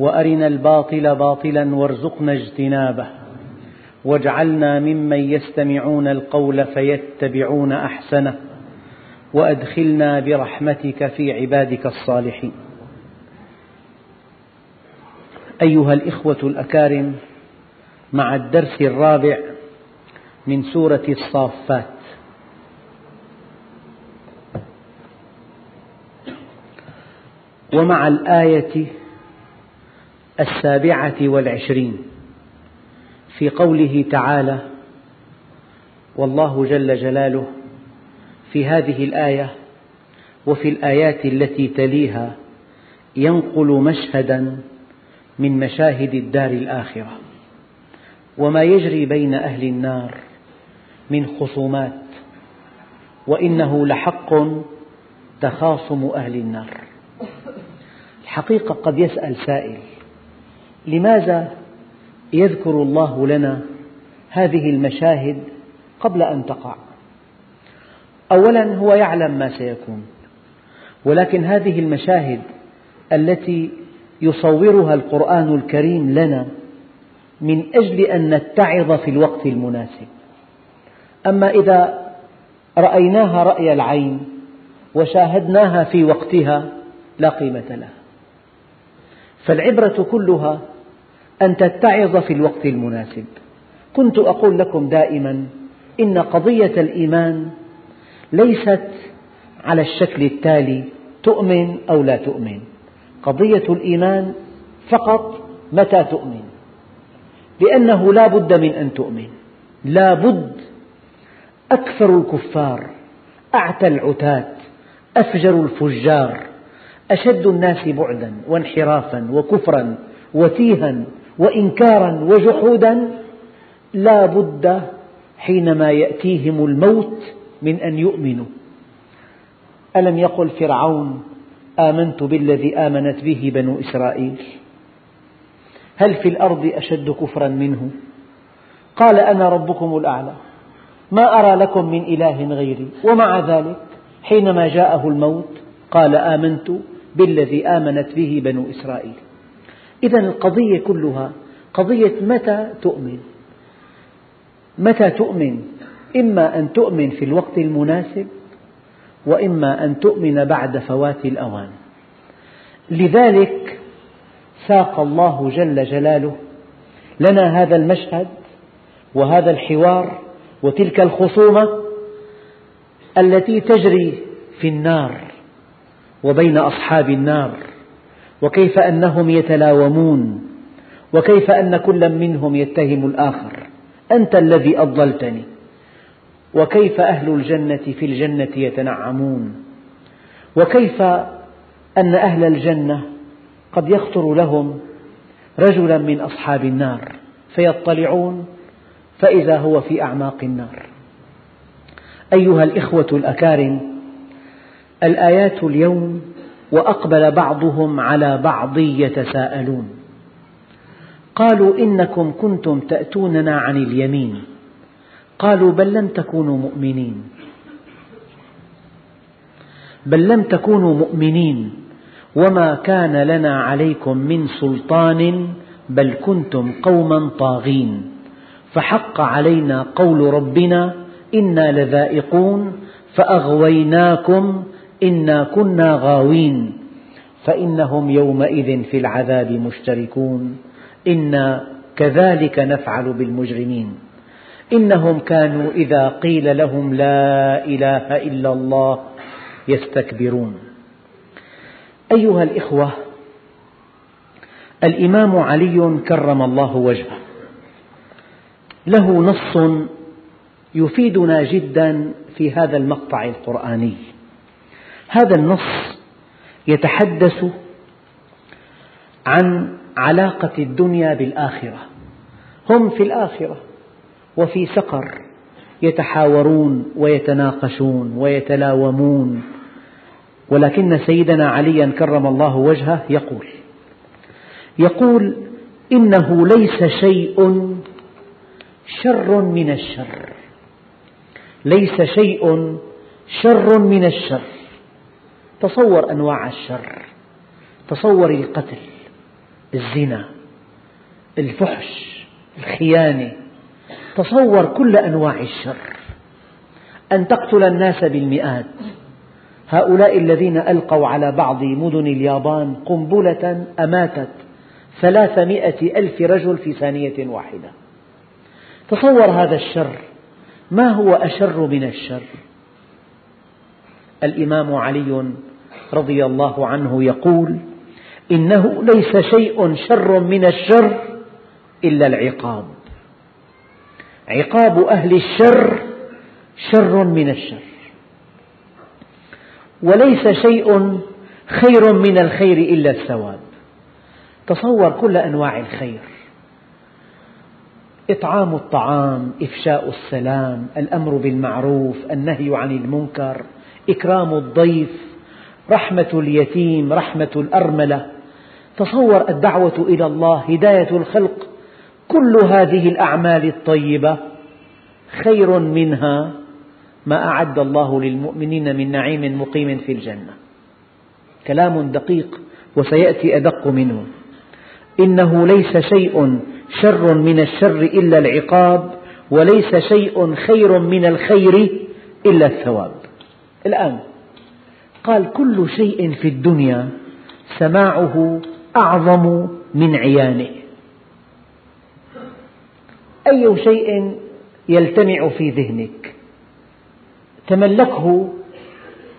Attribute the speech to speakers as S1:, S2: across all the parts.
S1: وأرنا الباطل باطلا وارزقنا اجتنابه. واجعلنا ممن يستمعون القول فيتبعون أحسنه. وأدخلنا برحمتك في عبادك الصالحين. أيها الإخوة الأكارم مع الدرس الرابع من سورة الصافات. ومع الآية السابعة والعشرين في قوله تعالى والله جل جلاله في هذه الآية وفي الآيات التي تليها ينقل مشهدا من مشاهد الدار الآخرة وما يجري بين أهل النار من خصومات وإنه لحق تخاصم أهل النار. الحقيقة قد يسأل سائل لماذا يذكر الله لنا هذه المشاهد قبل أن تقع؟ أولا هو يعلم ما سيكون ولكن هذه المشاهد التي يصورها القرآن الكريم لنا من أجل أن نتعظ في الوقت المناسب. أما إذا رأيناها رأي العين وشاهدناها في وقتها لا قيمة لها. فالعبرة كلها أن تتعظ في الوقت المناسب. كنت أقول لكم دائما إن قضية الإيمان ليست على الشكل التالي تؤمن أو لا تؤمن. قضية الإيمان فقط متى تؤمن؟ لأنه لا بد من أن تؤمن. لا بد أكثر الكفار أعتى العتاة أفجر الفجار أشد الناس بعدا وانحرافا وكفرا وتيها وإنكارا وجحودا لا بد حينما يأتيهم الموت من أن يؤمنوا. ألم يقل فرعون آمنت بالذي آمنت به بنو إسرائيل؟ هل في الأرض أشد كفرا منه؟ قال أنا ربكم الأعلى. ما أرى لكم من إله غيري ومع ذلك حينما جاءه الموت قال آمنت بالذي آمنت به بنو إسرائيل. إذا القضية كلها قضية متى تؤمن؟ متى تؤمن؟ إما أن تؤمن في الوقت المناسب وإما أن تؤمن بعد فوات الأوان. لذلك ساق الله جل جلاله لنا هذا المشهد وهذا الحوار وتلك الخصومة التي تجري في النار وبين أصحاب النار. وكيف أنهم يتلاومون وكيف أن كل منهم يتهم الآخر. أنت الذي أضللتني. وكيف أهل الجنة في الجنة يتنعمون. وكيف أن أهل الجنة قد يخطر لهم رجلا من أصحاب النار فيطلعون فإذا هو في أعماق النار. أيها الإخوة الأكارم الآيات اليوم وأقبل بعضهم على بعض يتساءلون. قالوا إنكم كنتم تأتوننا عن اليمين. قالوا بل لم تكونوا مؤمنين. بل لم تكونوا مؤمنين. وما كان لنا عليكم من سلطان بل كنتم قوما طاغين. فحق علينا قول ربنا إنا لذائقون فأغويناكم إنا كنا غاوين فإنهم يومئذ في العذاب مشتركون إنا كذلك نفعل بالمجرمين إنهم كانوا إذا قيل لهم لا إله إلا الله يستكبرون أيها الإخوة الإمام علي كرم الله وجهه له نص يفيدنا جدا في هذا المقطع القرآني هذا النص يتحدث عن علاقة الدنيا بالآخرة. هم في الآخرة وفي سقر يتحاورون ويتناقشون ويتلاومون. ولكن سيدنا عليا كرم الله وجهه يقول يقول إنه ليس شيء شر من الشر. ليس شيء شر من الشر. تصور أنواع الشر. تصور القتل الزنا الفحش الخيانة. تصور كل أنواع الشر. أن تقتل الناس بالمئات. هؤلاء الذين ألقوا على بعض مدن اليابان قنبلة أماتت ثلاثمائة ألف رجل في ثانية واحدة. تصور هذا الشر. ما هو أشر من الشر؟ الإمام علي رضي الله عنه يقول إنه ليس شيء شر من الشر إلا العقاب. عقاب أهل الشر شر من الشر. وليس شيء خير من الخير إلا الثواب. تصور كل أنواع الخير. إطعام الطعام، إفشاء السلام، الأمر بالمعروف، النهي عن المنكر، إكرام الضيف، رحمة اليتيم، رحمة الأرملة، تصور الدعوة إلى الله، هداية الخلق، كل هذه الأعمال الطيبة خير منها ما أعد الله للمؤمنين من نعيم مقيم في الجنة. كلام دقيق وسيأتي أدق منه. إنه ليس شيء شر من الشر إلا العقاب وليس شيء خير من الخير إلا الثواب. الآن قال كل شيء في الدنيا سماعه أعظم من عيانه. أي شيء يلتمع في ذهنك؟ تملكه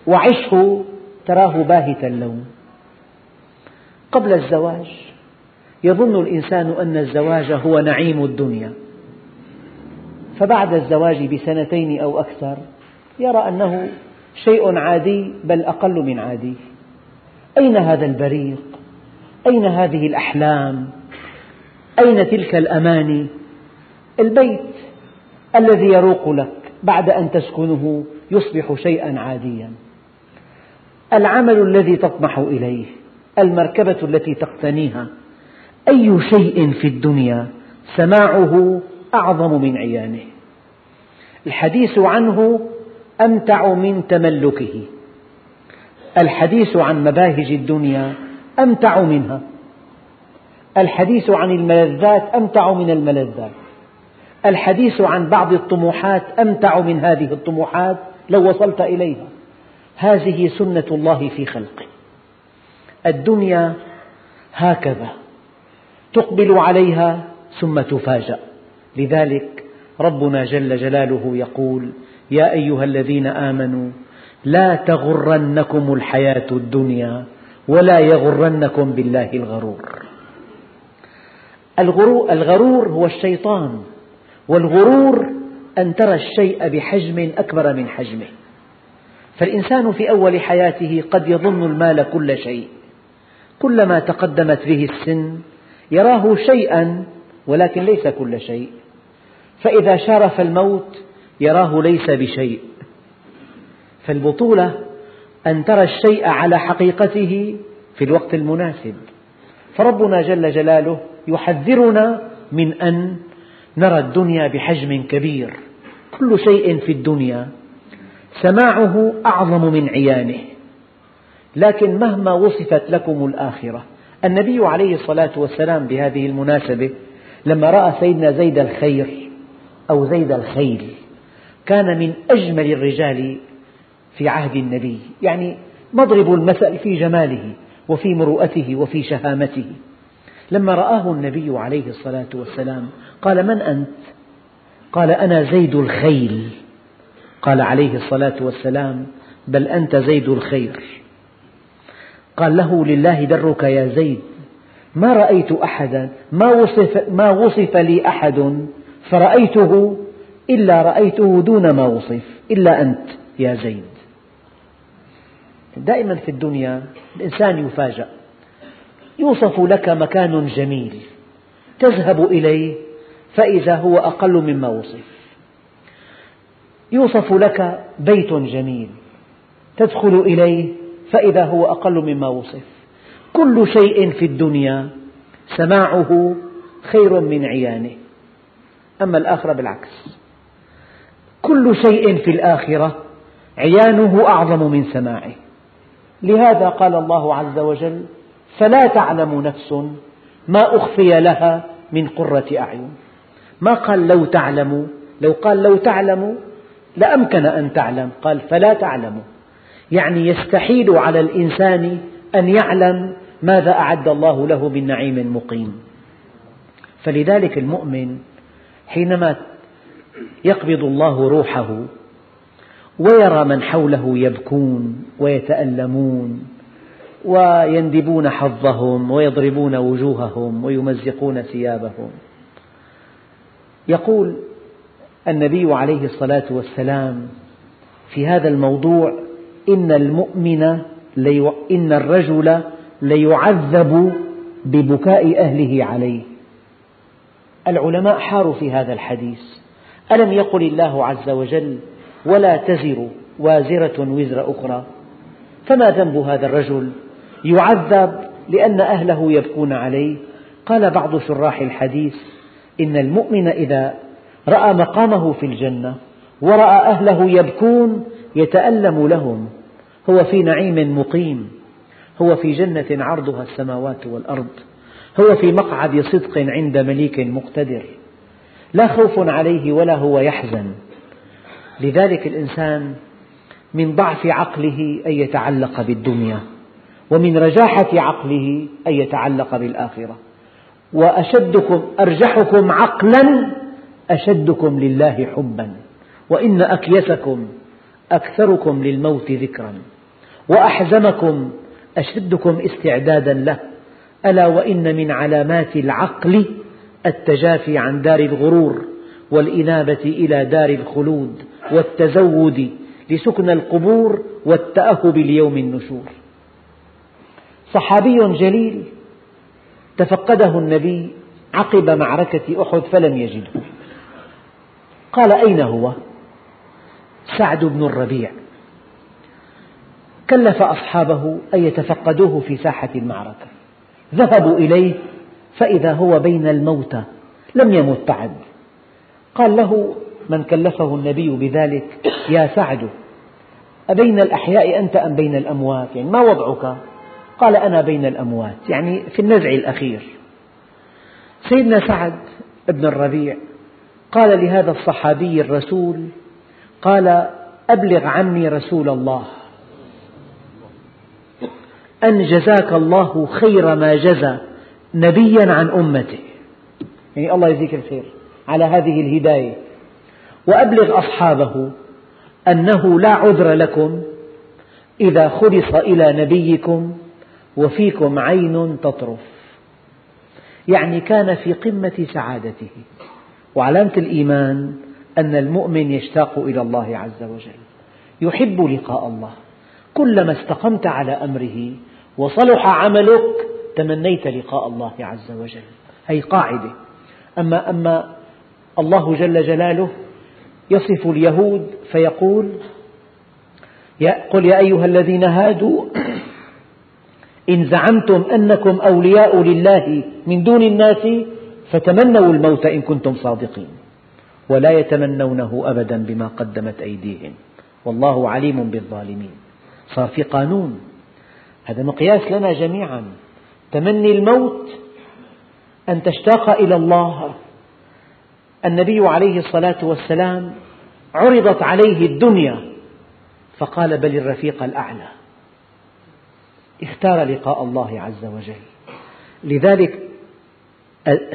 S1: وعشه تراه باهت اللون. قبل الزواج يظن الإنسان أن الزواج هو نعيم الدنيا. فبعد الزواج بسنتين أو أكثر يرى أنه شيء عادي بل أقل من عادي أين هذا البريق؟ أين هذه الأحلام؟ أين تلك الأماني؟ البيت الذي يروق لك بعد أن تسكنه يصبح شيئا عاديا العمل الذي تطمح إليه المركبة التي تقتنيها أي شيء في الدنيا سماعه أعظم من عيانه الحديث عنه أمتع من تملكه. الحديث عن مباهج الدنيا أمتع منها. الحديث عن الملذات أمتع من الملذات. الحديث عن بعض الطموحات أمتع من هذه الطموحات لو وصلت إليها. هذه سنة الله في خلقه. الدنيا هكذا. تقبل عليها ثم تفاجأ. لذلك ربنا جل جلاله يقول يا أيها الذين آمنوا لا تغرنكم الحياة الدنيا ولا يغرنكم بالله الغرور. الغرور هو الشيطان والغرور أن ترى الشيء بحجم أكبر من حجمه. فالإنسان في أول حياته قد يظن المال كل شيء. كلما تقدمت به السن يراه شيئا ولكن ليس كل شيء. فإذا شارف الموت يراه ليس بشيء. فالبطولة أن ترى الشيء على حقيقته في الوقت المناسب. فربنا جل جلاله يحذرنا من أن نرى الدنيا بحجم كبير. كل شيء في الدنيا سماعه أعظم من عيانه. لكن مهما وصفت لكم الآخرة النبي عليه الصلاة والسلام بهذه المناسبة لما رأى سيدنا زيد الخير أو زيد الخيل كان من أجمل الرجال في عهد النبي يعني مضرب المثل في جماله وفي مروءته وفي شهامته. لما رآه النبي عليه الصلاة والسلام قال من أنت؟ قال أنا زيد الخيل. قال عليه الصلاة والسلام بل أنت زيد الخير. قال له لله درك يا زيد ما رأيت أحدا ما وصف, ما وصف لي أحد فرأيته إلا رأيته دون ما وصف إلا أنت يا زيد. دائما في الدنيا الإنسان يفاجأ. يوصف لك مكان جميل تذهب إليه فإذا هو أقل مما وصف. يوصف لك بيت جميل تدخل إليه فإذا هو أقل مما وصف. كل شيء في الدنيا سماعه خير من عيانه. أما الآخرة بالعكس. كل شيء في الآخرة عيانه أعظم من سماعه. لهذا قال الله عز وجل فلا تعلم نفس ما أخفي لها من قرة أعين. ما قال لو تعلم لو قال لو تعلم لأمكن أن تعلم. قال فلا تعلم. يعني يستحيل على الإنسان أن يعلم ماذا أعد الله له من نعيم مقيم. فلذلك المؤمن حينما يقبض الله روحه ويرى من حوله يبكون ويتألمون ويندبون حظهم ويضربون وجوههم ويمزقون ثيابهم. يقول النبي عليه الصلاة والسلام في هذا الموضوع إن المؤمن إن الرجل ليعذب ببكاء أهله عليه. العلماء حاروا في هذا الحديث. ألم يقل الله عز وجل ولا تزر وازرة وزر أخرى؟ فما ذنب هذا الرجل؟ يعذب لأن أهله يبكون عليه. قال بعض شراح الحديث إن المؤمن إذا رأى مقامه في الجنة ورأى أهله يبكون يتألم لهم. هو في نعيم مقيم. هو في جنة عرضها السماوات والأرض. هو في مقعد صدق عند مليك مقتدر. لا خوف عليه ولا هو يحزن. لذلك الإنسان من ضعف عقله أن يتعلق بالدنيا ومن رجاحة عقله أن يتعلق بالآخرة. وأشدكم أرجحكم عقلا أشدكم لله حبا. وإن أكيسكم أكثركم للموت ذكرا. وأحزمكم أشدكم استعدادا له. ألا وإن من علامات العقل التجافي عن دار الغرور والإنابة إلى دار الخلود والتزود لسكن القبور والتأهب ليوم النشور. صحابي جليل تفقده النبي عقب معركة أحد فلم يجده. قال أين هو؟ سعد بن الربيع. كلف أصحابه أن يتفقدوه في ساحة المعركة. ذهبوا إليه فإذا هو بين الموتى لم يمت بعد. قال له من كلفه النبي بذلك؟ يا سعد أبين الأحياء أنت أم بين الأموات؟ يعني ما وضعك؟ قال أنا بين الأموات يعني في النزع الأخير. سيدنا سعد بن الربيع قال لهذا الصحابي الرسول قال أبلغ عني رسول الله. أن جزاك الله خير ما جزى. نبيا عن أمته. يعني الله يجزيك الخير على هذه الهداية. وأبلغ أصحابه أنه لا عذر لكم إذا خلص إلى نبيكم وفيكم عين تطرف. يعني كان في قمة سعادته. وعلامة الإيمان أن المؤمن يشتاق إلى الله عز وجل. يحب لقاء الله. كلما استقمت على أمره وصلح عملك تمنيت لقاء الله عز وجل. هذه قاعدة. أما أما الله جل جلاله يصف اليهود فيقول قل يا أيها الذين هادوا إن زعمتم أنكم أولياء لله من دون الناس فتمنوا الموت إن كنتم صادقين. ولا يتمنونه أبدا بما قدمت أيديهم. والله عليم بالظالمين. صار في قانون. هذا مقياس لنا جميعا. تمني الموت أن تشتاق إلى الله. النبي عليه الصلاة والسلام عرضت عليه الدنيا فقال بل الرفيق الأعلى. اختار لقاء الله عز وجل. لذلك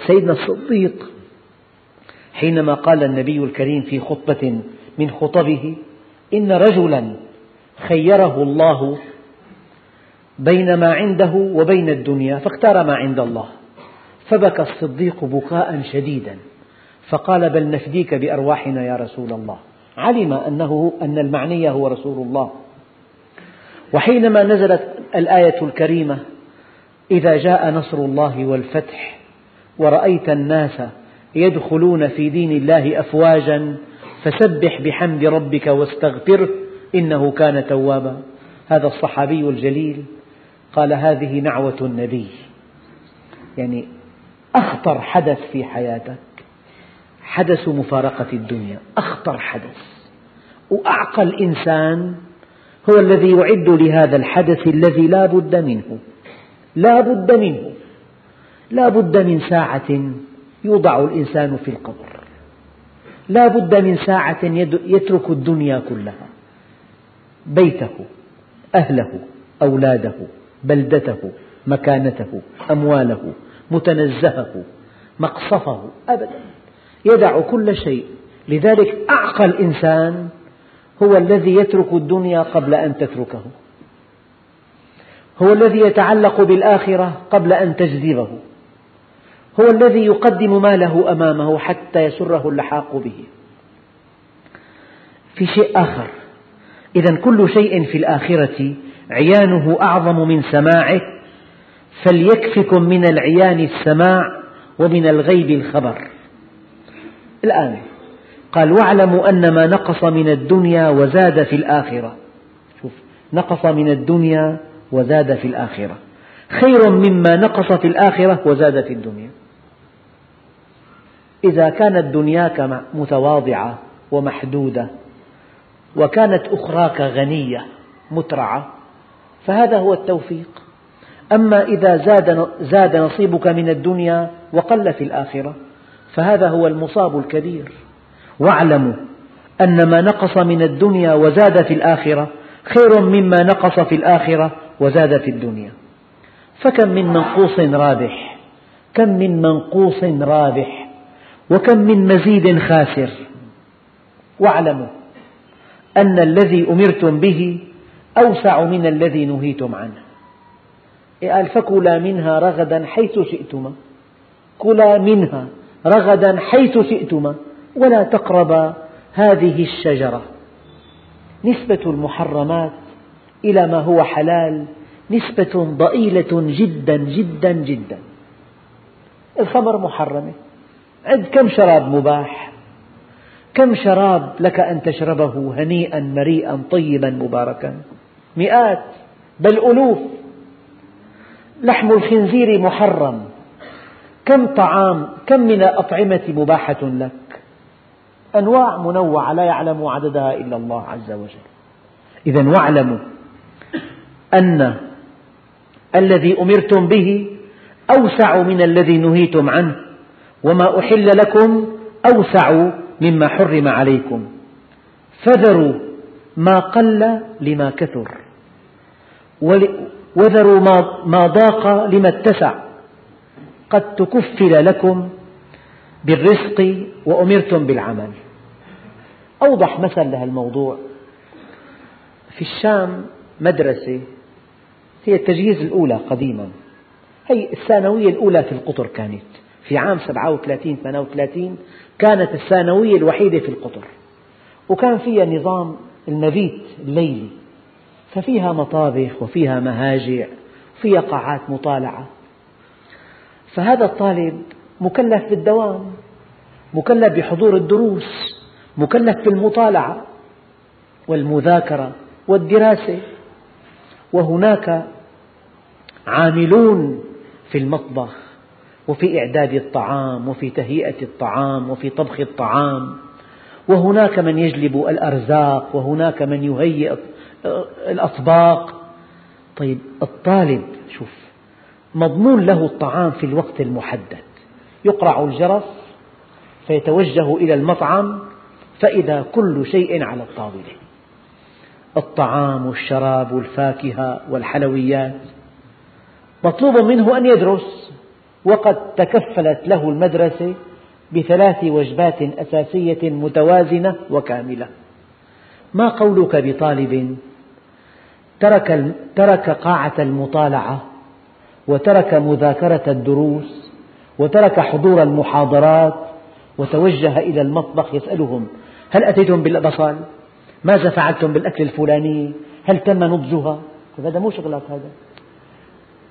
S1: سيدنا الصديق حينما قال النبي الكريم في خطبة من خطبه إن رجلا خيره الله بين ما عنده وبين الدنيا فاختار ما عند الله. فبكى الصديق بكاء شديدا فقال بل نفديك بأرواحنا يا رسول الله. علم أنه أن المعني هو رسول الله. وحينما نزلت الآية الكريمة إذا جاء نصر الله والفتح ورأيت الناس يدخلون في دين الله أفواجا فسبح بحمد ربك واستغفره إنه كان توابا. هذا الصحابي الجليل. قال هذه نعوة النبي. يعني أخطر حدث في حياتك حدث مفارقة الدنيا أخطر حدث. وأعقى الإنسان هو الذي يعد لهذا الحدث الذي لا بد منه. لا بد منه. لا بد من ساعة يوضع الإنسان في القبر. لا بد من ساعة يترك الدنيا كلها. بيته أهله أولاده. بلدته مكانته أمواله متنزهه مقصفه أبدا. يدع كل شيء. لذلك أعقى الإنسان هو الذي يترك الدنيا قبل أن تتركه. هو الذي يتعلق بالآخرة قبل أن تجذبه. هو الذي يقدم ماله أمامه حتى يسره اللحاق به. في شيء آخر. إذا كل شيء في الآخرة عيانه أعظم من سماعه فليكفكم من العيان السماع ومن الغيب الخبر. الآن قال واعلموا أن ما نقص من الدنيا وزاد في الآخرة. شوف نقص من الدنيا وزاد في الآخرة. خير مما نقص في الآخرة وزاد في الدنيا. إذا كانت دنياك متواضعة ومحدودة وكانت أخراك غنية مترعة فهذا هو التوفيق. أما إذا زاد, زاد نصيبك من الدنيا وقل في الآخرة فهذا هو المصاب الكبير. واعلموا أن ما نقص من الدنيا وزاد في الآخرة خير مما نقص في الآخرة وزاد في الدنيا. فكم من منقوص رابح كم من منقوص رابح وكم من مزيد خاسر. واعلموا أن الذي أمرتم به أوسع من الذي نهيتم عنه. قال فكلا منها رغدا حيث شئتما. كلا منها رغدا حيث شئتما. ولا تقربا هذه الشجرة. نسبة المحرمات إلى ما هو حلال نسبة ضئيلة جدا جدا جدا. الخمر محرمة عد كم شراب مباح؟ كم شراب لك أن تشربه هنيئا مريئا طيبا مباركا؟ مئات بل ألوف. لحم الخنزير محرم. كم طعام كم من الأطعمة مباحة لك؟ أنواع منوعة لا يعلم عددها إلا الله عز وجل. إذا واعلموا أن الذي أمرتم به أوسع من الذي نهيتم عنه وما أحل لكم أوسع مما حرم عليكم. فذروا ما قل لما كثر. وذروا ما ضاق لما اتسع. قد تكفل لكم بالرزق وأمرتم بالعمل. أوضح مثل لهذا الموضوع. في الشام مدرسة هي التجهيز الأولى قديما. هي الثانوية الأولى في القطر كانت. في عام 37 38 كانت الثانوية الوحيدة في القطر. وكان فيها نظام المبيت الليلي. ففيها مطابخ وفيها مهاجع وفيها قاعات مطالعة. فهذا الطالب مكلف بالدوام مكلف بحضور الدروس مكلف بالمطالعة والمذاكرة والدراسة. وهناك عاملون في المطبخ وفي إعداد الطعام وفي تهيئة الطعام وفي طبخ الطعام. وهناك من يجلب الأرزاق وهناك من يهيئ الأطباق. طيب الطالب شوف مضمون له الطعام في الوقت المحدد. يقرع الجرس فيتوجه إلى المطعم فإذا كل شيء على الطاولة. الطعام والشراب والفاكهة والحلويات. مطلوب منه أن يدرس وقد تكفلت له المدرسة بثلاث وجبات أساسية متوازنة وكاملة. ما قولك بطالب؟ ترك, ترك قاعة المطالعة وترك مذاكرة الدروس وترك حضور المحاضرات وتوجه إلى المطبخ يسألهم هل أتيتم بالبصل؟ ماذا فعلتم بالأكل الفلاني؟ هل تم نضجها؟ هذا مو شغلك هذا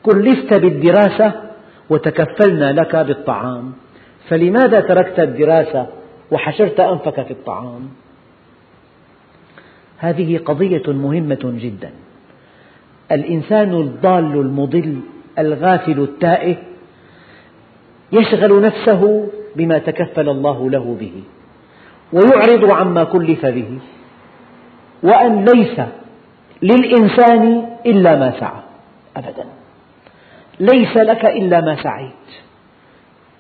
S1: كلفت بالدراسة وتكفلنا لك بالطعام فلماذا تركت الدراسة وحشرت أنفك في الطعام هذه قضية مهمة جدا الإنسان الضال المضل الغافل التائه يشغل نفسه بما تكفل الله له به ويعرض عما كلف به وأن ليس للإنسان إلا ما سعى أبدا. ليس لك إلا ما سعيت.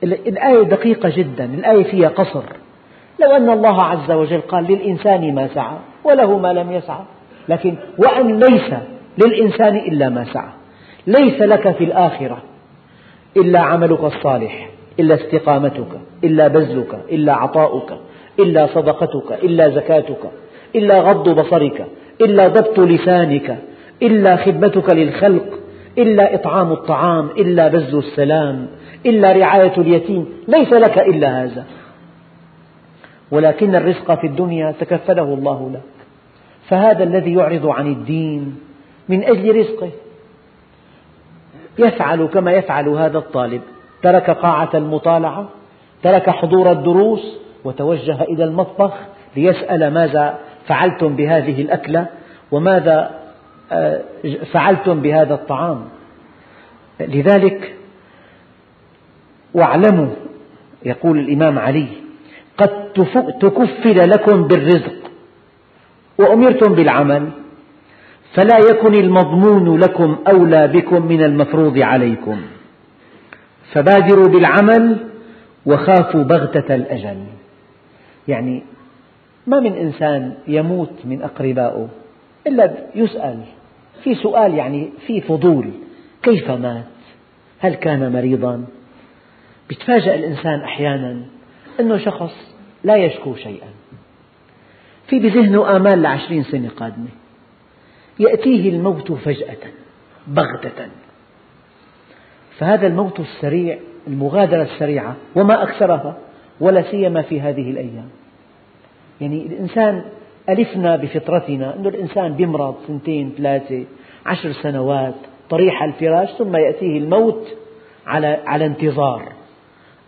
S1: الآية دقيقة جدا الآية فيها قصر. لو أن الله عز وجل قال للإنسان ما سعى وله ما لم يسعى لكن وأن ليس للإنسان إلا ما سعى. ليس لك في الآخرة إلا عملك الصالح إلا استقامتك إلا بذلك إلا عطاؤك إلا صدقتك إلا زكاتك إلا غض بصرك إلا ضبط لسانك إلا خدمتك للخلق إلا إطعام الطعام إلا بذل السلام إلا رعاية اليتيم. ليس لك إلا هذا. ولكن الرزق في الدنيا تكفله الله لك. فهذا الذي يعرض عن الدين من أجل رزقه. يفعل كما يفعل هذا الطالب. ترك قاعة المطالعة ترك حضور الدروس وتوجه إلى المطبخ ليسأل ماذا فعلتم بهذه الأكلة وماذا آه، فعلتم بهذا الطعام. لذلك واعلموا يقول الإمام علي قد تكفل لكم بالرزق وأمرتم بالعمل. فلا يكن المضمون لكم أولى بكم من المفروض عليكم. فبادروا بالعمل وخافوا بغتة الأجل. يعني ما من إنسان يموت من أقربائه إلا يسأل. في سؤال يعني في فضول. كيف مات؟ هل كان مريضا؟ يتفاجأ الإنسان أحيانا أنه شخص لا يشكو شيئا. في بذهنه آمال لعشرين سنة قادمة. يأتيه الموت فجأة بغتة. فهذا الموت السريع المغادرة السريعة وما أكثرها ولا سيما في هذه الأيام. يعني الإنسان ألفنا بفطرتنا أن الإنسان بيمرض سنتين ثلاثة عشر سنوات طريح الفراش ثم يأتيه الموت على, على انتظار.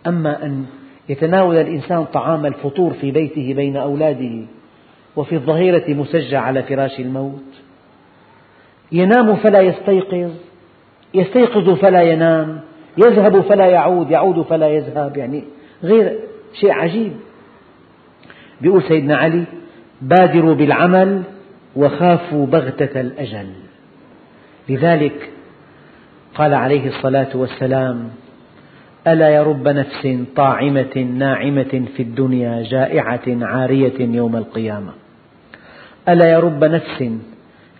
S1: أما أن يتناول الإنسان طعام الفطور في بيته بين أولاده وفي الظهيرة مسجع على فراش الموت ينام فلا يستيقظ يستيقظ فلا ينام يذهب فلا يعود يعود فلا يذهب يعني غير شيء عجيب. يقول سيدنا علي بادروا بالعمل وخافوا بغتة الأجل. لذلك قال عليه الصلاة والسلام ألا يا رب نفس طاعمة ناعمة في الدنيا جائعة عارية يوم القيامة. ألا يا رب نفس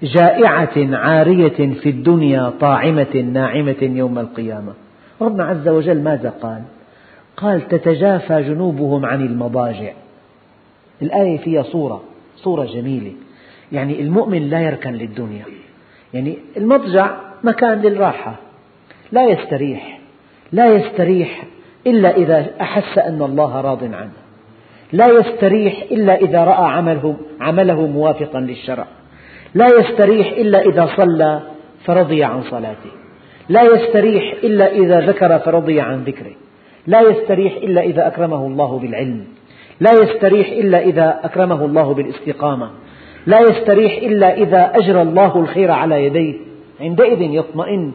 S1: جائعة عارية في الدنيا طاعمة ناعمة يوم القيامة. ربنا عز وجل ماذا قال؟ قال تتجافى جنوبهم عن المضاجع. الآية فيها صورة صورة جميلة. يعني المؤمن لا يركن للدنيا. يعني المضجع مكان للراحة. لا يستريح لا يستريح إلا إذا أحس أن الله راض عنه. لا يستريح إلا إذا رأى عمله, عمله موافقا للشرع. لا يستريح إلا إذا صلى فرضي عن صلاته. لا يستريح إلا إذا ذكر فرضي عن ذكره. لا يستريح إلا إذا أكرمه الله بالعلم. لا يستريح إلا إذا أكرمه الله بالاستقامة. لا يستريح إلا إذا أجرى الله الخير على يديه. عندئذ يطمئن.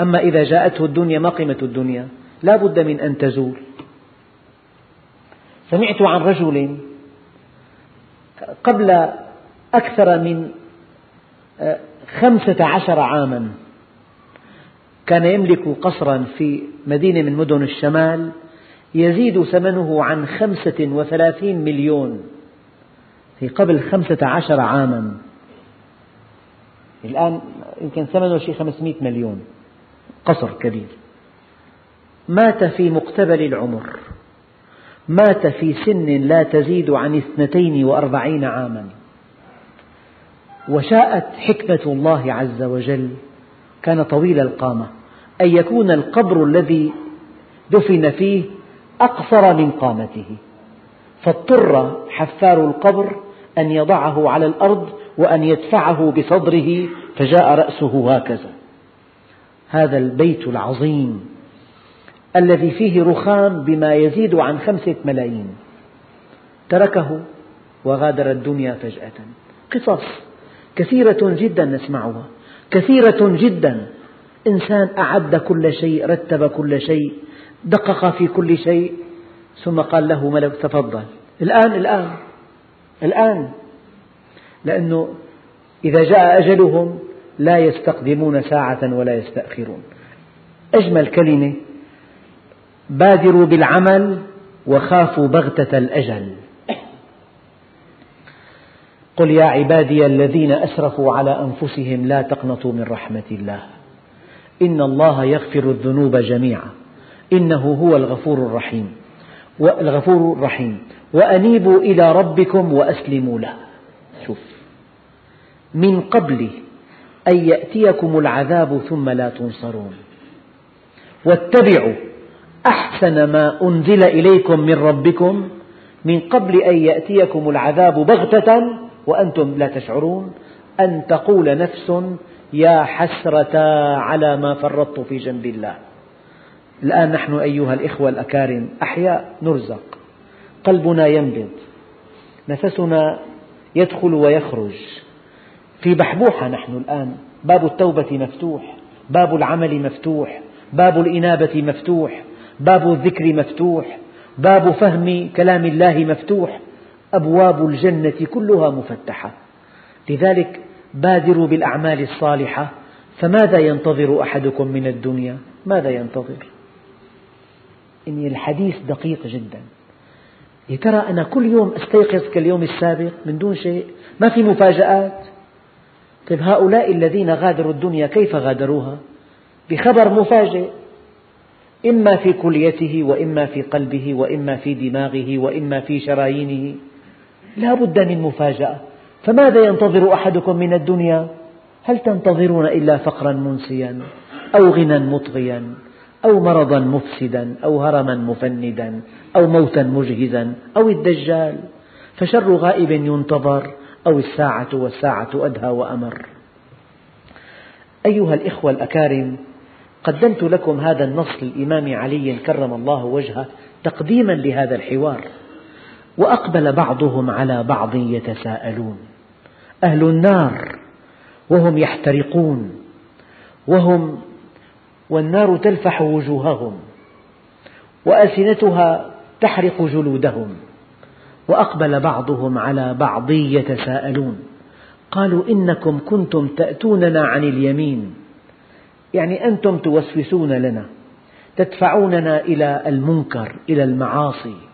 S1: أما إذا جاءته الدنيا ما قيمة الدنيا؟ لا بد من أن تزول. سمعت عن رجل قبل أكثر من خمسة عشر عاما كان يملك قصرا في مدينة من مدن الشمال يزيد ثمنه عن خمسة وثلاثين مليون في قبل خمسة عشر عاما. الآن يمكن ثمنه شيء خمسمائة مليون قصر كبير. مات في مقتبل العمر. مات في سن لا تزيد عن اثنتين وأربعين عاما. وشاءت حكمة الله عز وجل. كان طويل القامة. أن يكون القبر الذي دفن فيه أقصر من قامته. فاضطر حفار القبر أن يضعه على الأرض وأن يدفعه بصدره فجاء رأسه هكذا. هذا البيت العظيم الذي فيه رخام بما يزيد عن خمسة ملايين. تركه وغادر الدنيا فجأة. قصص. كثيرة جدا نسمعها. كثيرة جدا. إنسان أعد كل شيء رتب كل شيء دقق في كل شيء ثم قال له ملك تفضل. الآن الآن الآن. لأنه إذا جاء أجلهم لا يستقدمون ساعة ولا يستأخرون. أجمل كلمة بادروا بالعمل وخافوا بغتة الأجل. قل يا عبادي الذين أسرفوا على أنفسهم لا تقنطوا من رحمة الله. إن الله يغفر الذنوب جميعا. إنه هو الغفور الرحيم. الغفور الرحيم. وأنيبوا إلى ربكم وأسلموا له. شوف. من قبل أن يأتيكم العذاب ثم لا تنصرون. واتبعوا أحسن ما أنزل إليكم من ربكم من قبل أن يأتيكم العذاب بغتة وأنتم لا تشعرون أن تقول نفس يا حسرة على ما فرطت في جنب الله. الآن نحن أيها الإخوة الأكارم أحياء نرزق. قلبنا ينبض. نفسنا يدخل ويخرج. في بحبوحة نحن الآن. باب التوبة مفتوح. باب العمل مفتوح. باب الإنابة مفتوح. باب الذكر مفتوح. باب فهم كلام الله مفتوح. أبواب الجنة كلها مفتحة. لذلك بادروا بالأعمال الصالحة. فماذا ينتظر أحدكم من الدنيا؟ ماذا ينتظر؟ إن الحديث دقيق جدا. يا ترى أنا كل يوم أستيقظ كاليوم السابق من دون شيء؟ ما في مفاجآت؟ طيب هؤلاء الذين غادروا الدنيا كيف غادروها؟ بخبر مفاجئ. إما في كليته وإما في قلبه وإما في دماغه وإما في شرايينه. لا بد من مفاجأة. فماذا ينتظر أحدكم من الدنيا؟ هل تنتظرون إلا فقرا منسيا أو غنى مطغيا أو مرضا مفسدا أو هرما مفندا أو موتا مجهزا أو الدجال؟ فشر غائب ينتظر أو الساعة والساعة أدهى وأمر. أيها الإخوة الأكارم قدمت لكم هذا النص للإمام علي كرم الله وجهه تقديما لهذا الحوار. وأقبل بعضهم على بعض يتساءلون. أهل النار وهم يحترقون وهم والنار تلفح وجوههم وألسنتها تحرق جلودهم. وأقبل بعضهم على بعض يتساءلون. قالوا إنكم كنتم تأتوننا عن اليمين. يعني أنتم توسوسون لنا تدفعوننا إلى المنكر إلى المعاصي.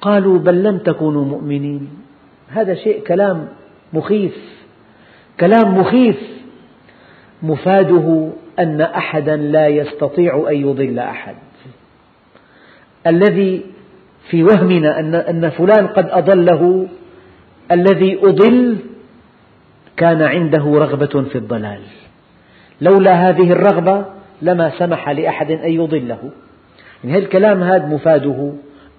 S1: قالوا بل لم تكونوا مؤمنين. هذا شيء كلام مخيف. كلام مخيف. مفاده أن أحدا لا يستطيع أن يضل أحد. الذي في وهمنا أن فلان قد أضله الذي أضل كان عنده رغبة في الضلال. لولا هذه الرغبة لما سمح لأحد أن يضله. يعني الكلام هذا مفاده.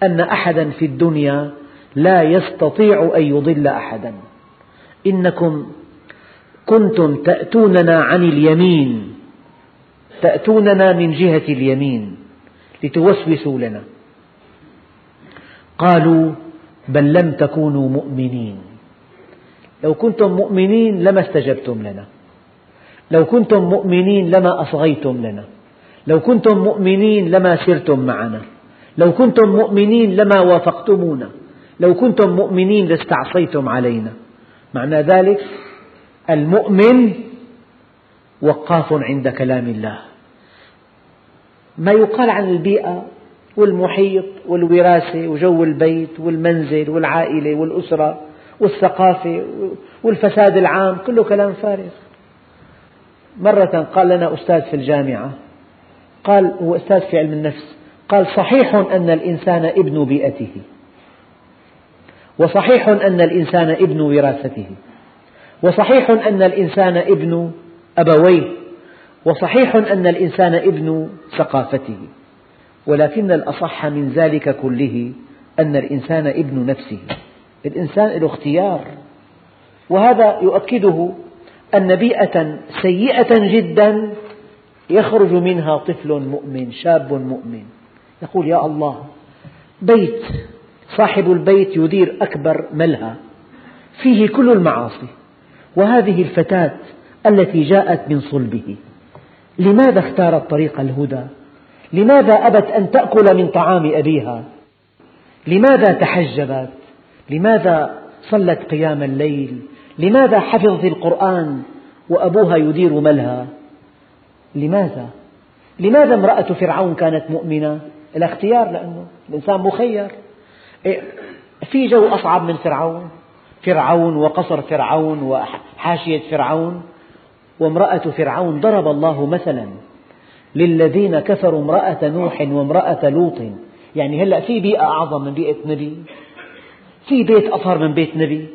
S1: أن أحدا في الدنيا لا يستطيع أن يضل أحدا. إنكم كنتم تأتوننا عن اليمين تأتوننا من جهة اليمين لتوسوسوا لنا. قالوا بل لم تكونوا مؤمنين. لو كنتم مؤمنين لما استجبتم لنا. لو كنتم مؤمنين لما أصغيتم لنا. لو كنتم مؤمنين لما سرتم معنا. لو كنتم مؤمنين لما وافقتمونا. لو كنتم مؤمنين لاستعصيتم علينا. معنى ذلك المؤمن وقاف عند كلام الله. ما يقال عن البيئة والمحيط والوراثة وجو البيت والمنزل والعائلة والأسرة والثقافة والفساد العام كله كلام فارغ. مرة قال لنا أستاذ في الجامعة قال هو أستاذ في علم النفس قال صحيح أن الإنسان ابن بيئته وصحيح أن الإنسان ابن وراثته وصحيح أن الإنسان ابن أبويه وصحيح أن الإنسان ابن ثقافته ولكن الأصح من ذلك كله أن الإنسان ابن نفسه الإنسان له اختيار وهذا يؤكده أن بيئة سيئة جدا يخرج منها طفل مؤمن شاب مؤمن. يقول يا الله بيت صاحب البيت يدير أكبر ملهى فيه كل المعاصي وهذه الفتاة التي جاءت من صلبه. لماذا اختارت طريق الهدى؟ لماذا أبت أن تأكل من طعام أبيها؟ لماذا تحجبت؟ لماذا صلت قيام الليل؟ لماذا حفظت القرآن وأبوها يدير ملهى؟ لماذا؟ لماذا امرأة فرعون كانت مؤمنة؟ الاختيار لأنه الإنسان مخير. إيه، في جو أصعب من فرعون. فرعون وقصر فرعون وحاشية فرعون. وامرأة فرعون ضرب الله مثلا للذين كفروا امرأة نوح وامرأة لوط. يعني هلأ في بيئة أعظم من بيئة نبي في بيت أطهر من بيت نبي.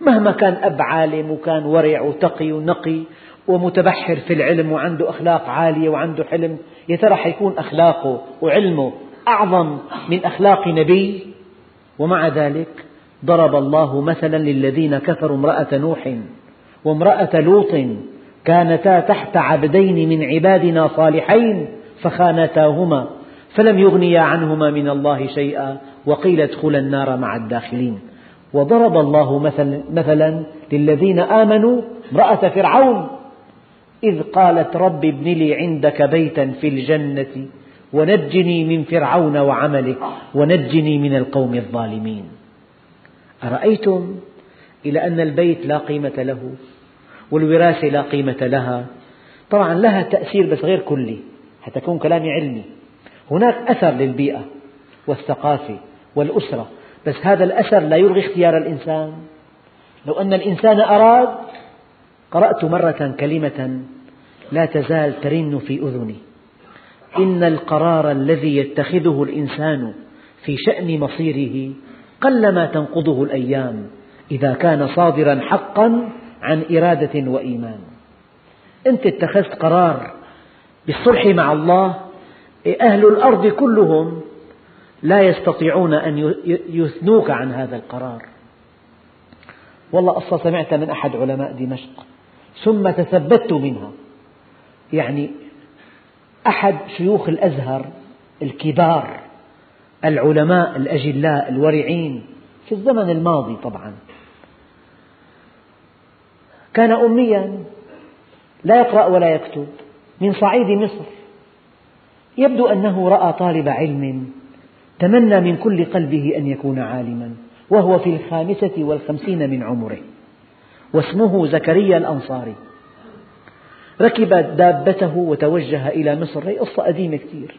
S1: مهما كان أب عالم وكان ورع وتقي ونقي ومتبحر في العلم وعنده أخلاق عالية وعنده حلم يا ترى حيكون أخلاقه وعلمه أعظم من أخلاق نبي؟ ومع ذلك ضرب الله مثلا للذين كفروا امرأة نوح وامرأة لوط كانتا تحت عبدين من عبادنا صالحين فخانتاهما فلم يغنيا عنهما من الله شيئا وقيل ادخلا النار مع الداخلين. وضرب الله مثلا للذين آمنوا امرأة فرعون إذ قالت رب ابن لي عندك بيتا في الجنة ونجني من فرعون وعمله ونجني من القوم الظالمين. أرأيتم إلى أن البيت لا قيمة له والوراثة لا قيمة لها؟ طبعا لها تأثير بس غير كلي حتى يكون كلامي علمي. هناك أثر للبيئة والثقافة والأسرة بس هذا الأثر لا يلغي اختيار الإنسان. لو أن الإنسان أراد قرأت مرة كلمة لا تزال ترن في أذني. إن القرار الذي يتخذه الإنسان في شأن مصيره قلما تنقضه الأيام إذا كان صادرا حقا عن إرادة وإيمان. أنت اتخذت قرار بالصلح مع الله أهل الأرض كلهم لا يستطيعون أن يثنوك عن هذا القرار. والله قصة سمعتها من أحد علماء دمشق ثم تثبت منها يعني أحد شيوخ الأزهر الكبار العلماء الأجلاء الورعين في الزمن الماضي طبعا. كان أميا لا يقرأ ولا يكتب من صعيد مصر. يبدو أنه رأى طالب علم تمنى من كل قلبه أن يكون عالما وهو في الخامسة والخمسين من عمره. واسمه زكريا الأنصاري ركب دابته وتوجه إلى مصر هي قصة قديمة كثير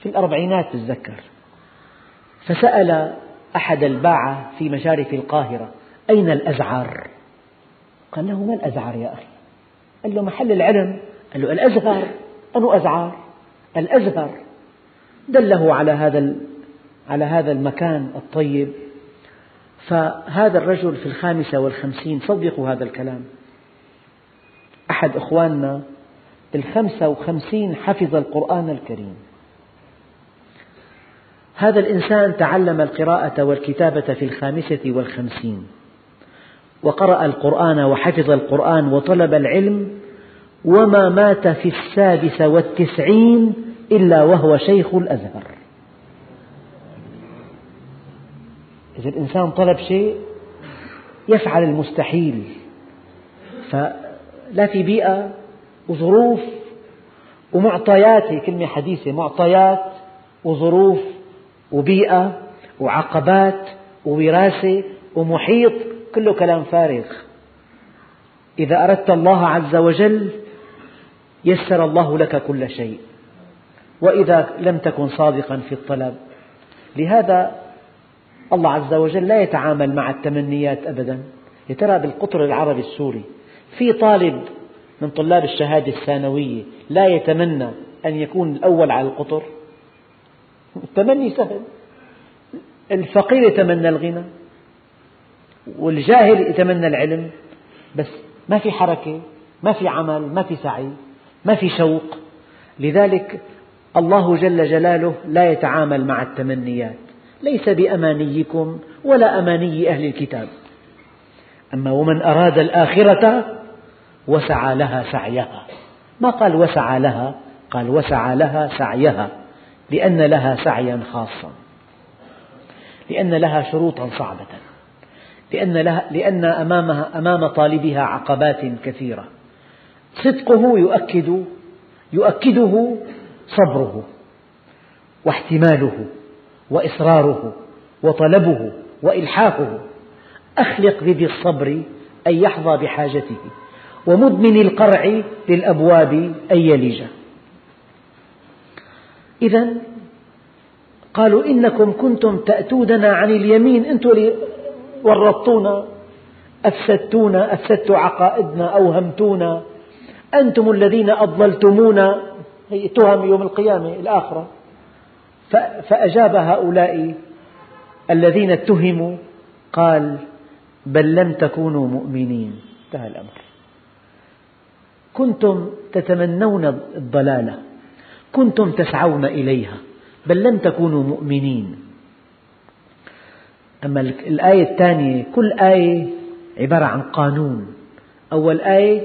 S1: في الأربعينات تتذكر فسأل أحد الباعة في مشارف القاهرة أين الأزعر؟ قال له ما الأزعر يا أخي؟ قال له محل العلم قال له الأزهر أنو أزعار؟ الأزهر دله على هذا على هذا المكان الطيب فهذا الرجل في الخامسة والخمسين صدقوا هذا الكلام. أحد أخواننا الخمسة وخمسين حفظ القرآن الكريم. هذا الإنسان تعلم القراءة والكتابة في الخامسة والخمسين وقرأ القرآن وحفظ القرآن وطلب العلم وما مات في السادسة والتسعين إلا وهو شيخ الأزهر. إذا الإنسان طلب شيء يفعل المستحيل فلا في بيئة وظروف ومعطيات هي كلمة حديثة معطيات وظروف وبيئة وعقبات ووراثة ومحيط كله كلام فارغ. إذا أردت الله عز وجل يسر الله لك كل شيء. وإذا لم تكن صادقا في الطلب. لهذا الله عز وجل لا يتعامل مع التمنيات أبدا. يا ترى بالقطر العربي السوري في طالب من طلاب الشهادة الثانوية لا يتمنى أن يكون الأول على القطر؟ التمني سهل. الفقير يتمنى الغنى والجاهل يتمنى العلم بس ما في حركة ما في عمل ما في سعي ما في شوق. لذلك الله جل جلاله لا يتعامل مع التمنيات. ليس بأمانيكم ولا أماني أهل الكتاب. أما ومن أراد الآخرة وسعى لها سعيها. ما قال وسع لها؟ قال وسع لها سعيها لأن لها سعيا خاصا. لأن لها شروطا صعبة. لأن, لها لأن أمامها أمام طالبها عقبات كثيرة. صدقه يؤكد يؤكده صبره واحتماله. وإصراره وطلبه وإلحاحه أخلق بذي الصبر أن يحظى بحاجته ومدمن القرع للأبواب أن يلج إذا قالوا إنكم كنتم تأتوننا عن اليمين أنتم اللي ورطونا. أفسدتونا أفسدتوا عقائدنا أوهمتونا. أنتم الذين أضللتمونا. هي تهم يوم القيامة الآخرة. فأجاب هؤلاء الذين اتهموا قال بل لم تكونوا مؤمنين. انتهى الأمر. كنتم تتمنون الضلالة. كنتم تسعون إليها. بل لم تكونوا مؤمنين. أما الآية الثانية كل آية عبارة عن قانون. أول آية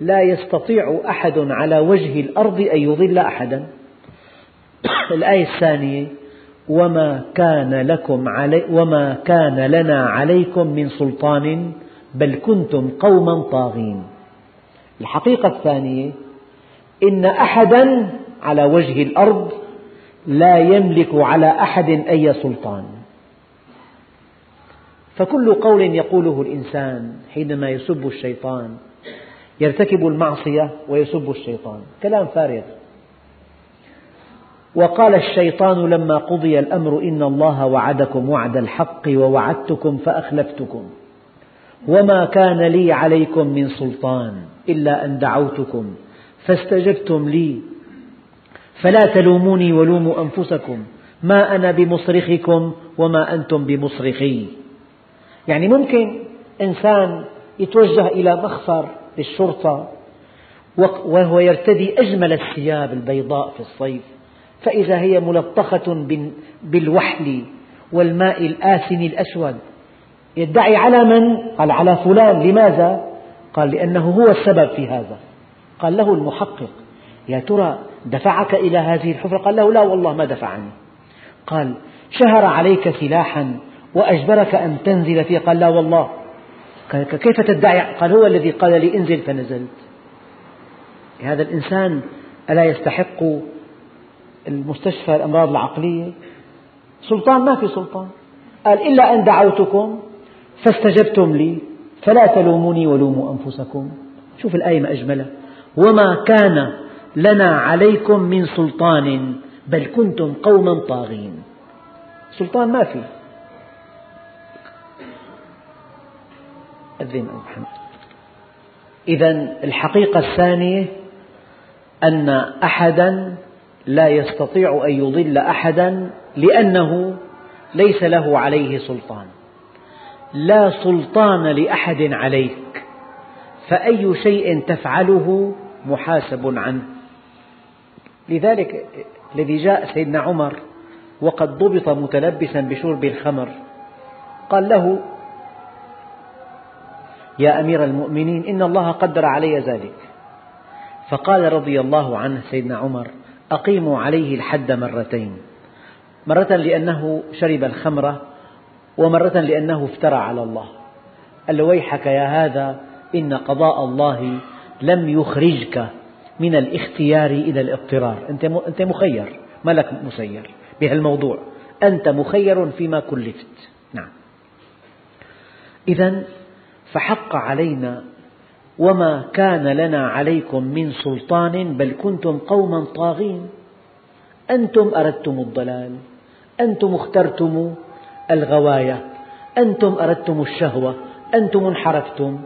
S1: لا يستطيع أحد على وجه الأرض أن يضل أحدا. الآية الثانية وما كان لكم علي وما كان لنا عليكم من سلطان بل كنتم قوما طاغين. الحقيقة الثانية إن أحدا على وجه الأرض لا يملك على أحد أي سلطان. فكل قول يقوله الإنسان حينما يسب الشيطان يرتكب المعصية ويسب الشيطان. كلام فارغ. وقال الشيطان لما قضي الأمر إن الله وعدكم وعد الحق ووعدتكم فأخلفتكم. وما كان لي عليكم من سلطان إلا أن دعوتكم فاستجبتم لي. فلا تلوموني ولوموا أنفسكم. ما أنا بمصرخكم وما أنتم بمصرخي. يعني ممكن إنسان يتوجه إلى مخفر للشرطة وهو يرتدي أجمل الثياب البيضاء في الصيف. فإذا هي ملطخة بالوحل والماء الآسن الأسود. يدعي على من؟ قال على فلان. لماذا؟ قال لأنه هو السبب في هذا. قال له المحقق يا ترى دفعك إلى هذه الحفرة؟ قال له لا والله ما دفعني. قال شهر عليك سلاحا وأجبرك أن تنزل فيه. قال لا والله. قال كيف تدعي؟ قال هو الذي قال لي انزل فنزلت. هذا الإنسان ألا يستحق المستشفى الأمراض العقلية. سلطان ما في سلطان. قال إلا أن دعوتكم فاستجبتم لي فلا تلوموني ولوموا أنفسكم. شوف الآية ما أجملها. وما كان لنا عليكم من سلطان بل كنتم قوما طاغين. سلطان ما في. أذن أبو محمد إذا الحقيقة الثانية أن أحدا لا يستطيع أن يضل أحدا لأنه ليس له عليه سلطان. لا سلطان لأحد عليك فأي شيء تفعله محاسب عنه. لذلك الذي جاء سيدنا عمر وقد ضبط متلبسا بشرب الخمر قال له يا أمير المؤمنين إن الله قدر علي ذلك. فقال رضي الله عنه سيدنا عمر أقيموا عليه الحد مرتين. مرة لأنه شرب الخمر ومرة لأنه افترى على الله. قال له ويحك يا هذا إن قضاء الله لم يخرجك من الاختيار إلى الاضطرار. أنت مخير ما لك مسير بهالموضوع. أنت مخير فيما كلفت. نعم. إذا فحق علينا وما كان لنا عليكم من سلطان بل كنتم قوما طاغين. أنتم أردتم الضلال. أنتم اخترتم الغواية. أنتم أردتم الشهوة. أنتم انحرفتم.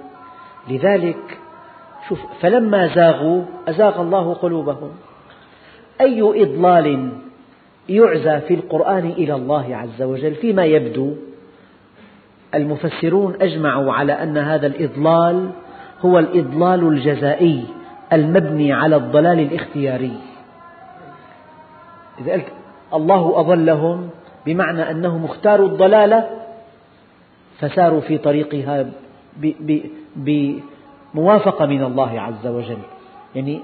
S1: لذلك شوف فلما زاغوا أزاغ الله قلوبهم. أي إضلال يعزى في القرآن إلى الله عز وجل فيما يبدو؟ المفسرون أجمعوا على أن هذا الإضلال هو الإضلال الجزائي المبني على الضلال الاختياري. إذا قلت الله أضلهم بمعنى أنهم اختاروا الضلالة فساروا في طريقها بموافقة من الله عز وجل. يعني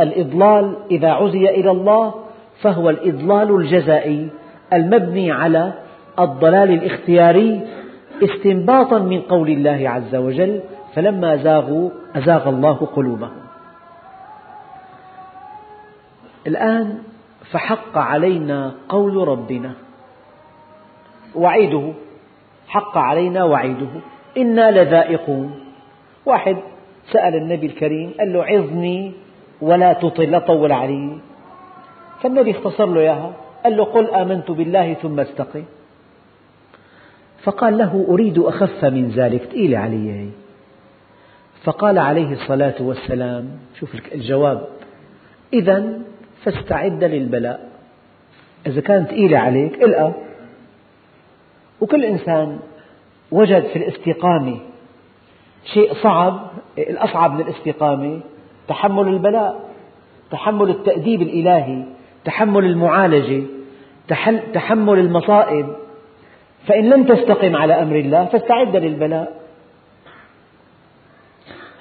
S1: الإضلال إذا عزي إلى الله فهو الإضلال الجزائي المبني على الضلال الاختياري استنباطا من قول الله عز وجل فلما زاغوا أزاغ الله قلوبهم الآن فحق علينا قول ربنا. وعيده. حق علينا وعيده. إنا لذائقون. واحد سأل النبي الكريم قال له عظني ولا تطل لا طول علي. فالنبي اختصر له إياها. قال له قل آمنت بالله ثم استقم. فقال له أريد أخف من ذلك ثقيلة علي. فقال عليه الصلاة والسلام شوف الجواب إذا فاستعد للبلاء. إذا كانت ثقيلة عليك إلقى. وكل إنسان وجد في الاستقامة شيء صعب الأصعب من الاستقامة تحمل البلاء تحمل التأديب الإلهي تحمل المعالجة تحمل المصائب. فإن لم تستقم على أمر الله فاستعد للبلاء.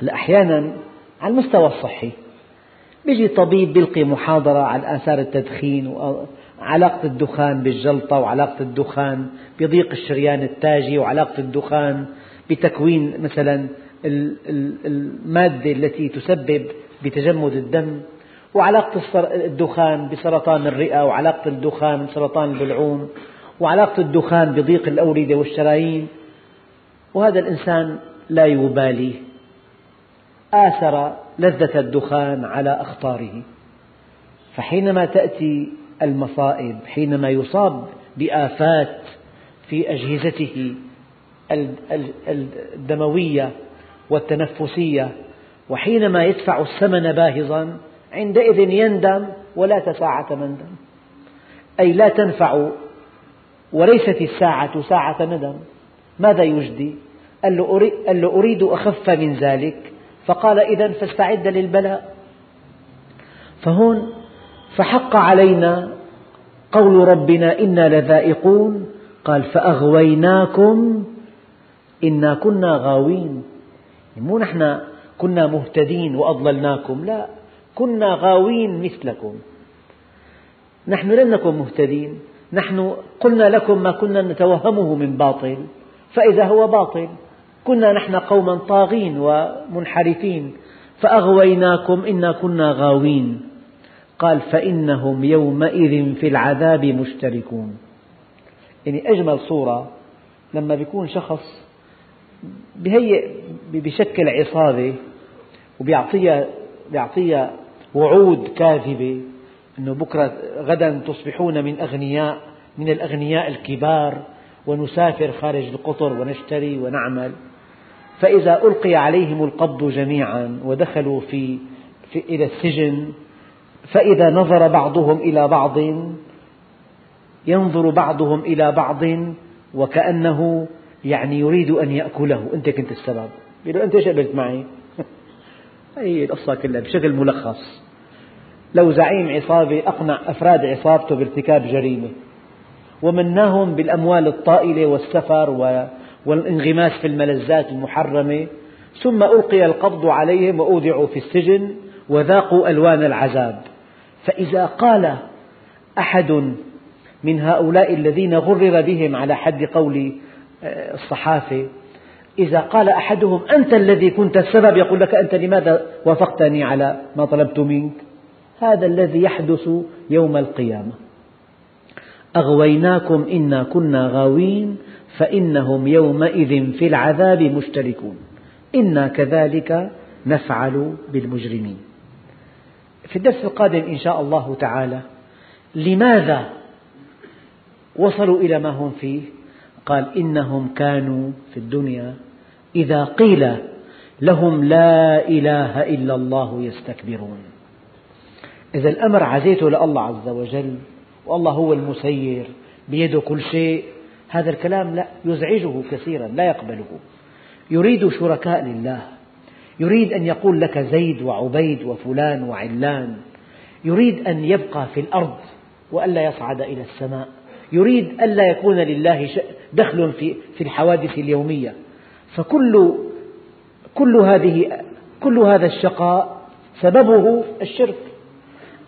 S1: أحيانا على المستوى الصحي يجي طبيب يلقي محاضرة عن آثار التدخين وعلاقة الدخان بالجلطة وعلاقة الدخان بضيق الشريان التاجي وعلاقة الدخان بتكوين مثلا المادة التي تسبب بتجمد الدم وعلاقة الدخان بسرطان الرئة وعلاقة الدخان بسرطان البلعوم وعلاقة الدخان بضيق الأوردة والشرايين وهذا الإنسان لا يبالي آثر لذة الدخان على أخطاره. فحينما تأتي المصائب حينما يصاب بآفات في أجهزته الدموية والتنفسية وحينما يدفع الثمن باهظا عندئذ يندم ولا تساعة مندم أي لا تنفع وليست الساعة ساعة ندم. ماذا يجدي؟ قال له أريد أخف من ذلك. فقال إذا فاستعد للبلاء. فهون فحق علينا قول ربنا إنا لذائقون. قال فأغويناكم إنا كنا غاوين. مو نحن كنا مهتدين وأضللناكم لا كنا غاوين مثلكم. نحن لم نكن مهتدين نحن قلنا لكم ما كنا نتوهمه من باطل فإذا هو باطل. كنا نحن قوما طاغين ومنحرفين فأغويناكم إنا كنا غاوين. قال فإنهم يومئذ في العذاب مشتركون. يعني أجمل صورة لما يكون شخص بهيئ بشكل عصابة وبيعطيها بيعطيها وعود كاذبة أنه بكرة غدا تصبحون من أغنياء من الأغنياء الكبار ونسافر خارج القطر ونشتري ونعمل. فإذا ألقي عليهم القبض جميعا ودخلوا في, في إلى السجن فإذا نظر بعضهم إلى بعض ينظر بعضهم إلى بعض وكأنه يعني يريد أن يأكله. أنت كنت السبب. يقول أنت قبلت معي. هي القصة كلها بشكل ملخص. لو زعيم عصابة أقنع أفراد عصابته بارتكاب جريمة. ومناهم بالأموال الطائلة والسفر والانغماس في الملذات المحرمة. ثم ألقي القبض عليهم وأودعوا في السجن وذاقوا ألوان العذاب. فإذا قال أحد من هؤلاء الذين غرر بهم على حد قول آه، الصحافة إذا قال أحدهم أنت الذي كنت السبب يقول لك أنت لماذا وافقتني على ما طلبت منك؟ هذا الذي يحدث يوم القيامة. أغويناكم إنا كنا غاوين فإنهم يومئذ في العذاب مشتركون. إنا كذلك نفعل بالمجرمين. في الدرس القادم إن شاء الله تعالى لماذا وصلوا إلى ما هم فيه؟ قال إنهم كانوا في الدنيا إذا قيل لهم لا إله إلا الله يستكبرون. إذا الأمر عزيته لله عز وجل والله هو المسير بيده كل شيء هذا الكلام لا يزعجه كثيرا لا يقبله. يريد شركاء لله. يريد أن يقول لك زيد وعبيد وفلان وعلان. يريد أن يبقى في الأرض وألا يصعد إلى السماء. يريد ألا يكون لله دخل في الحوادث اليومية. فكل كل هذه كل هذا الشقاء سببه الشرك.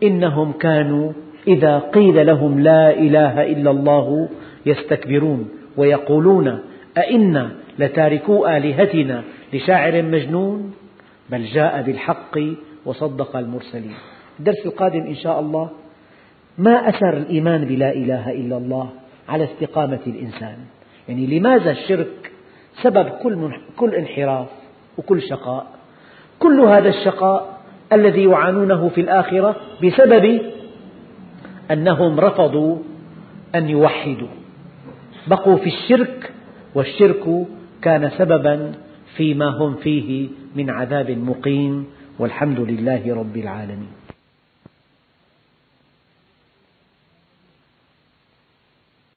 S1: إنهم كانوا إذا قيل لهم لا إله إلا الله يستكبرون ويقولون أئنا لتاركو آلهتنا لشاعر مجنون؟ بل جاء بالحق وصدق المرسلين. الدرس القادم إن شاء الله. ما أثر الإيمان بلا إله إلا الله على استقامة الإنسان؟ يعني لماذا الشرك سبب كل, كل انحراف وكل شقاء؟ كل هذا الشقاء الذي يعانونه في الآخرة بسبب أنهم رفضوا أن يوحدوا. بقوا في الشرك والشرك كان سببا فيما هم فيه من عذاب مقيم والحمد لله رب العالمين.